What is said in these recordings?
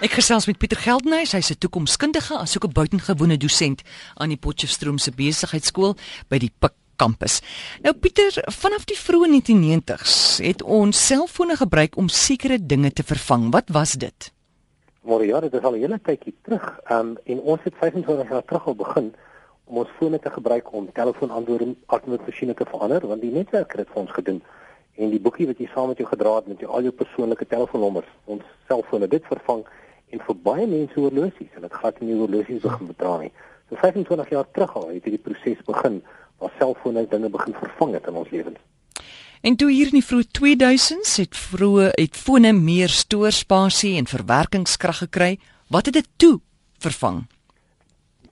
Ek gesels met Pieter Geldenhuys, hy's 'n toekomskundige asook 'n buitengewone dosent aan die Potchefstroom se besigheidskool by die Pik kampus. Nou Pieter, vanaf die vroeë 1990s het ons selfone gebruik om sekere dinge te vervang. Wat was dit? Maar ja, dit is al 'n hele tydjie terug. Ehm um, en ons het 25 jaar terug al begin om ons fone te gebruik om telefoonantwoordmasjiene te verander want die netwerk het vir ons gedoen en die boekie wat jy saam met jou gedra het met jou al jou persoonlike telefoonnommers, ons selfone dit vervang en vir baie mense horlosies en dit gaan nie horlosies begin bedra nie. So 25 jaar terug al het hierdie proses begin waar selfone dinge begin vervang het in ons lewens. En toe hier in die vroeë 2000s het vroeë het fone meer stoorspasie en verwerkingskrag gekry. Wat het dit toe vervang?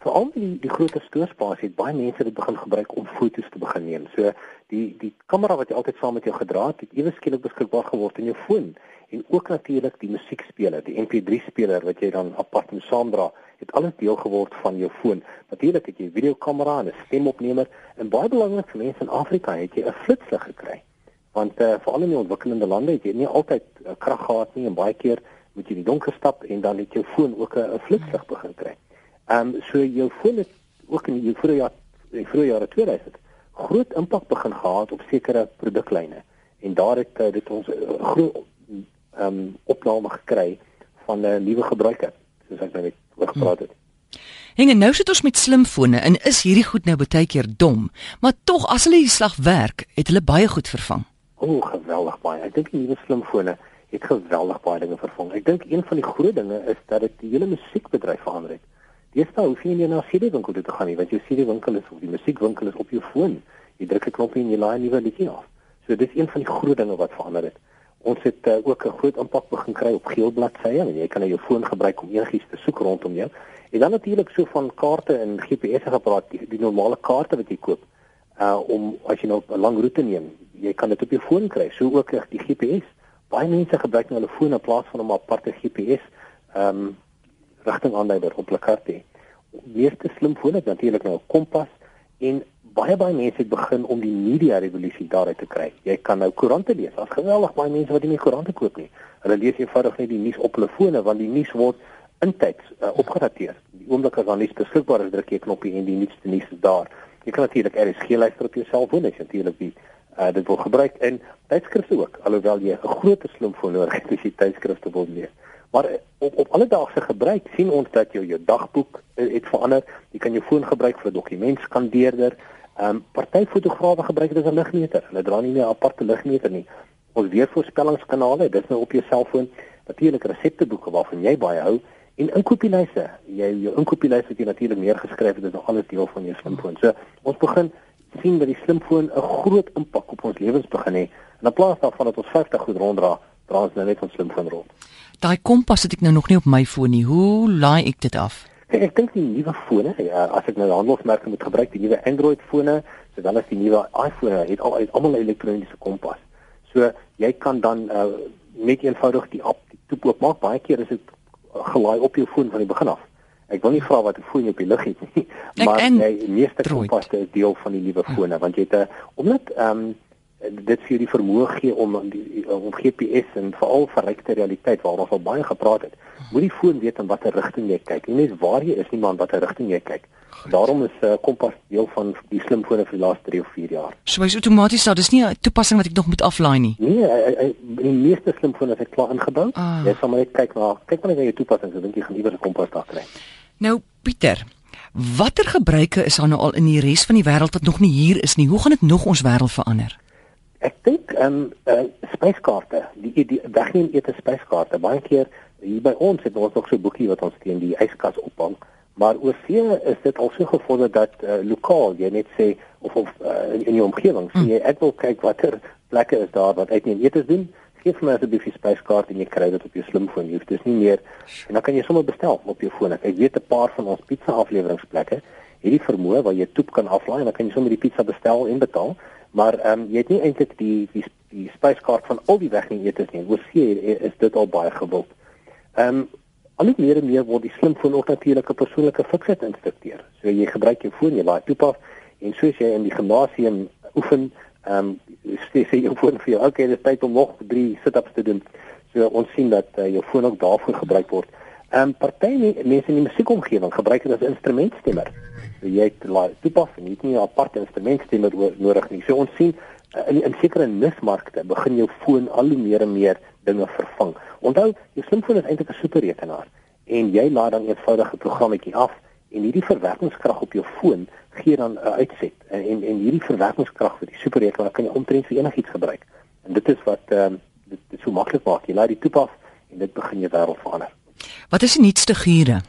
Veral die die groter stoorspasie het baie mense dit begin gebruik om foto's te begin neem. So die die kamera wat jy altyd saam met jou gedra het, het ewe skielik beskikbaar geword in jou foon en ook natuurlik die musiekspeler, die MP3 speler wat jy dan apart moet saamdra, het alles deel geword van jou foon. Natuurlik het jy videokamera en 'n stemopnemer en baie belangrik vir mense in Afrika het jy 'n flitslig gekry. Want uh, veral in die ontwikkelende lande het jy nie altyd uh, krag gehad nie en baie keer moet jy in die donker stap en dan het jou foon ook 'n flitslig begin kry. Ehm um, so jou foon het ook in die vroeë jaar in vroeë jare 2000 groot impak begin gehad op sekere produklyne en daar het uh, dit ons uh, groot ehm um, opname gekry van 'n uh, nuwe gebruiker soos ek nou net oor gepraat het. Hing en nou sit ons met slimfone en is hierdie goed nou baie keer dom, maar tog as hulle die slag werk, het hulle baie goed vervang. O, oh, geweldig baie. Ek dink die nuwe slimfone het geweldig baie dinge vervang. Ek dink een van die groot dinge is dat dit die hele musiekbedryf verander het. Deesdae hoef jy nie na 'n CD-winkel toe te gaan nie, want jou CD-winkel is of die musiekwinkel is op jou foon. Jy druk 'n knoppie en jy laai 'n nuwe liedjie af. So dis een van die groot dinge wat verander het. Ons het uh, ook 'n groot impak begin kry op geel bladsye en jy kan nou jou foon gebruik om enigiets te soek rondom jou. En dan natuurlik so van kaarte en GPS gepraat, die, die normale kaarte wat jy koop. Uh om as jy nou 'n lang roete neem, jy kan dit op jou foon kry. So ook die GPS. Baie mense gebruik nou hulle foon in plaas van om 'n aparte GPS ehm um, rigtingaanduider op hulle kaart hê. Meeste slimfone het natuurlik nou 'n kompas en baie baie mense het begin om die media revolusie daaruit te kry. Jy kan nou koerante lees. Daar's geweldig baie mense wat nie meer koerante koop nie. Hulle lees eenvoudig net die nuus op hulle fone want die nuus word intyds uh, opgedateer. Die oomblik as daar nuus beskikbaar is, druk jy 'n knoppie en die nuutste nuus is daar. Jy kan natuurlik RSG luister op jou selfoon, as jy natuurlik die uh, dit wil gebruik in tydskrifte ook, alhoewel jy 'n groot slimfoon nodig het as jy tydskrifte wil lees. Maar alledaagse gebruik sien ons dat jou jou dagboek uh, het verander. Jy kan jou foon gebruik vir 'n dokumentskandeerder. Ehm um, party fotograwe gebruik dit as 'n ligmeter. Hulle dra nie meer 'n aparte ligmeter nie. Ons weervoorspellingskanale, dis nou op jou selfoon. Natuurlik resepteboeke waarvan jy baie hou en inkopieslyse. Jy jou inkopieslyse wat jy natuurlik neergeskryf het, is nog alles deel van jou slimfoon. So ons begin sien dat die slimfoon 'n groot impak op ons lewens begin hê. In plaas daarvan dat ons 50 goed ronddra, dra ons nou net ons slimfoon rond. Daai kompas het ek nou nog nie op my foon nie. Hoe laai ek dit af? Kijk, ek dink die nuwe fone, ja, as ek nou handelsmerke moet gebruik, die nuwe Android fone, sowel as die nuwe iPhone, het al het almal 'n elektroniese kompas. So jy kan dan uh, net eenvoudig die app die toep oopmaak. Baie keer is dit gelaai op jou foon van die begin af. Ek wil nie vra wat 'n foon op die lug het nie, maar jy meeste kompas is deel van die nuwe fone want jy het 'n omdat ehm um, dit vir die vermoë gee om die om GPS en veral verrykte realiteit waar ons al baie gepraat het. Moet die foon weet in watter rigting jy kyk. Nie net waar jy is nie, maar watter rigting jy kyk. Daarom is 'n uh, kompas deel van die slimfone vir die laaste 3 of 4 jaar. So hy's outomaties daar. Dis nie 'n toepassing wat ek nog moet aflaai nie. Nee, hy, hy, die meeste slimfone is klaar ingebou. Ah. Jy sal maar net kyk na kyk maar net na jou toepassing, so dink jy gaan iewers 'n kompas daar kry. Nou Pieter, watter gebruike is daar nou al in die res van die wêreld wat nog nie hier is nie? Hoe gaan dit nog ons wêreld verander? Ek dink ehm um, uh, spyskaarte, die die wegneem ete spyskaarte. Baie keer hier by ons het ons nog so 'n boekie wat ons teen die yskas ophang, maar oor see is dit al so gevorder dat uh, lokaal jy net sê of of uh, in, in jou omgewing sê jy ek wil kyk watter plekke is daar wat uitneem etes doen. Gee vir my asseblief die spyskaart en jy kry dit op jou slimfoon. Jy hoef dis nie meer en dan kan jy sommer bestel op jou foon. Ek weet 'n paar van ons pizza afleweringsplekke het die vermoë waar jy toep kan aflaai en dan kan jy sommer die pizza bestel en betaal. Maar ehm um, jy het nie eintlik die die die spyskaart van al die wegneetes nie. Oor see is dit al baie gewild. Ehm um, al hoe meer en meer word die slimfoon ook natuurlik 'n persoonlike fiksheid instrukteur. So jy gebruik jou foon, jy laai toe pas en soos jy in die gimnasium oefen, ehm um, sê sê jou foon vir jou, okay, dit is tyd om nog 3 sit-ups te doen. So ons sien dat uh, jou foon ook daarvoor gebruik word. Ehm um, party mense in die musiekomgewing gebruik dit as instrumentstemmer. Jy laai toepas en jy het nie 'n apart instrumentstemmer nodig nie. So ons sien uh, in in sekere nismarkte begin jou foon al hoe meer en meer dinge vervang. Onthou, jou slimfoon is eintlik 'n superrekenaar en jy laat dan 'n eenvoudige programmetjie af en hierdie verwerkingskrag op jou foon gee dan 'n uitset en en, en hierdie verwerkingskrag vir die superrekenaar kan jy omtrent vir enigiets gebruik. En dit is wat ehm um, dit, dit so maklik maak. Jy laat die toepas en dit begin jou wêreld verander. Wat is die nuutste gure?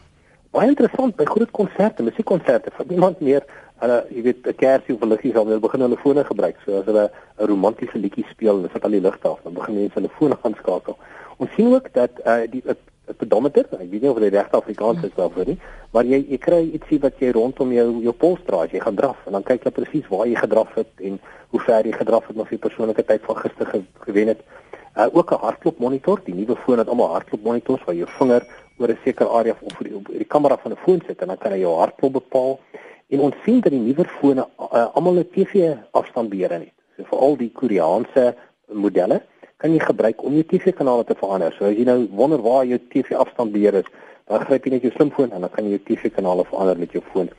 Baie interessant by groot konserte, musiekkonserte, vir iemand meer hulle jy weet 'n kersie of 'n liggie sal weer begin hulle fone gebruik. So as hulle 'n romantiese liedjie speel en dit sit al die ligte af, dan begin mense hulle fone aanskakel. Ons sien ook dat uh die 'n pedometer, ek weet nie of dit regte Afrikaans is daarvoor nie, maar jy jy kry ietsie wat jy rondom jou jou pols dra as jy gaan draf en dan kyk jy presies waar jy gedraf het en hoe ver jy gedraf het of jy persoonlike tyd van gister ge, gewen het. Uh ook 'n hartklopmonitor, die nuwe foon het almal hartklopmonitors waar jou vinger oor 'n sekere area of vir die, die kamera van 'n foon sit en dan kan jy jou hartklop bepaal. En ons sien dat die nuwe fone uh, almal 'n TV afstandbeheer het. So vir al die Koreaanse modelle kan jy gebruik om jou TV-kanale te verander. So as jy nou wonder waar jou TV-afstandbeheer is, dan gryp jy net jou slimfoon en dan kan jy jou TV-kanale verander met jou foon.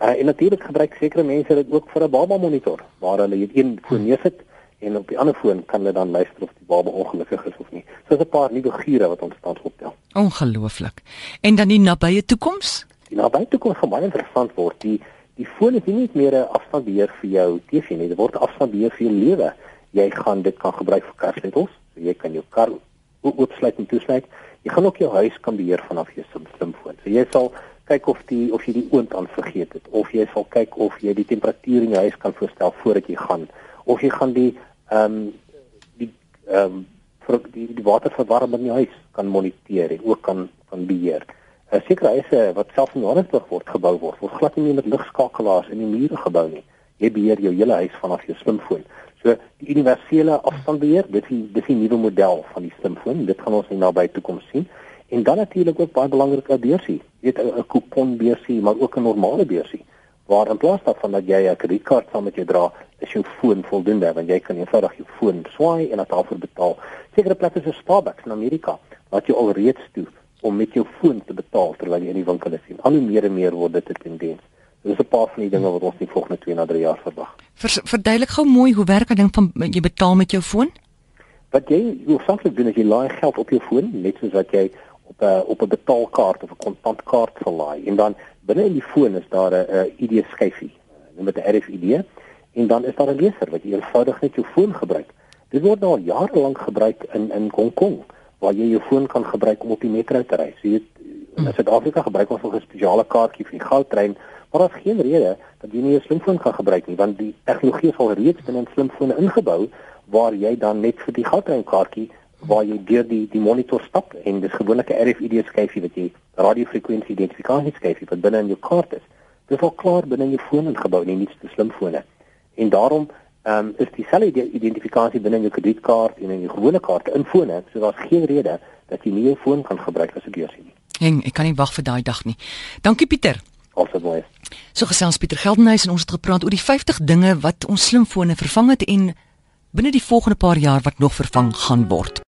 Uh, en natuurlik gebruik sekere mense dit ook vir 'n baba monitor waar hulle net een foon neersit en op die ander foon kan hulle dan luister of die baba ongelukkig is of nie. So dis 'n paar nuwe gure wat ons tans optel. Ongelooflik. En dan die nabye toekoms? Die nabye toekoms gaan baie interessant word. Die die foon is nie net meer 'n afstandbeheer vir jou TV nie, dit word 'n afstandbeheer vir jou lewe jy gaan dit kan gebruik vir karsleutels. So jy kan jou kar oopsluit en toesluit. Jy gaan ook jou huis kan beheer vanaf jou slimfoon. So jy sal kyk of die of jy die oond aan vergeet het of jy sal kyk of jy die temperatuur in jou huis kan voorstel voordat jy gaan of jy gaan die ehm um, die ehm um, vir die die waterverwarming in jou huis kan moniteer en ook kan kan beheer. 'n Sekere huise wat self in Johannesburg word gebou word, word glad nie met ligskakelaars in die mure gebou nie. Jy beheer jou hele huis vanaf jou slimfoon. So die universele afstandbeheer, dit is dis 'n nuwe model van die slimfoon. Dit gaan ons in naby toekoms sien. En dan natuurlik ook baie belangrik 'n beursie. Jy weet 'n kupon beursie, maar ook 'n normale beursie. Waar in plaas daarvan dat jy 'n kredietkaart saam met jou dra, is jou foon voldoende want jy kan eenvoudig jou foon swaai en dit daarvoor betaal. Sekere plekke soos Starbucks in Amerika laat jou alreeds toe om met jou foon te betaal terwyl jy in die winkel is. Al hoe meer en meer word dit 'n tendens. Dit is 'n paar van die dinge wat ons die volgende 2 na 3 jaar verwag. Ver, verduidelik gou mooi hoe werk dit ding van jy betaal met jou foon? Wat jy hoofsaaklik doen is jy laai geld op jou foon, net soos wat jy op 'n op 'n betaalkaart of 'n kontantkaart sal laai. En dan binne in die foon is daar 'n ID skyfie, noem dit 'n RFID, en dan is daar 'n leser wat eenvoudig net jou foon gebruik. Dit word nou al jare lank gebruik in in Hong Kong waar jy jou foon kan gebruik om op die metro te ry. So jy in Suid-Afrika gebruik ons 'n spesiale kaartjie vir die goudtrein Maar daar's geen rede dat jy nie 'n slimfoon kan gebruik nie, want die tegnologie is al reeds binne in slimfone ingebou waar jy dan net vir die goudtreinkaartjie waar jy deur die die monitor stap en dis gewoonlik 'n RFID skyfie wat jy radiofrekwensie identifikasie skyfie wat binne in jou kaart is. Dis al klaar binne in jou foon ingebou in nie die slimfone. En daarom ehm um, is dieselfde identifikasie binne in jou kredietkaart en in jou gewone kaarte in fone, so daar's geen rede dat jy nie jou foon kan gebruik as 'n beursie nie. Heng, ek kan nie wag vir daai dag nie. Dankie Pieter. Also mooi. So gesels Pieter Geldenhuys en ons het gepraat oor die 50 dinge wat ons slimfone vervang het en binne die volgende paar jaar wat nog vervang gaan word.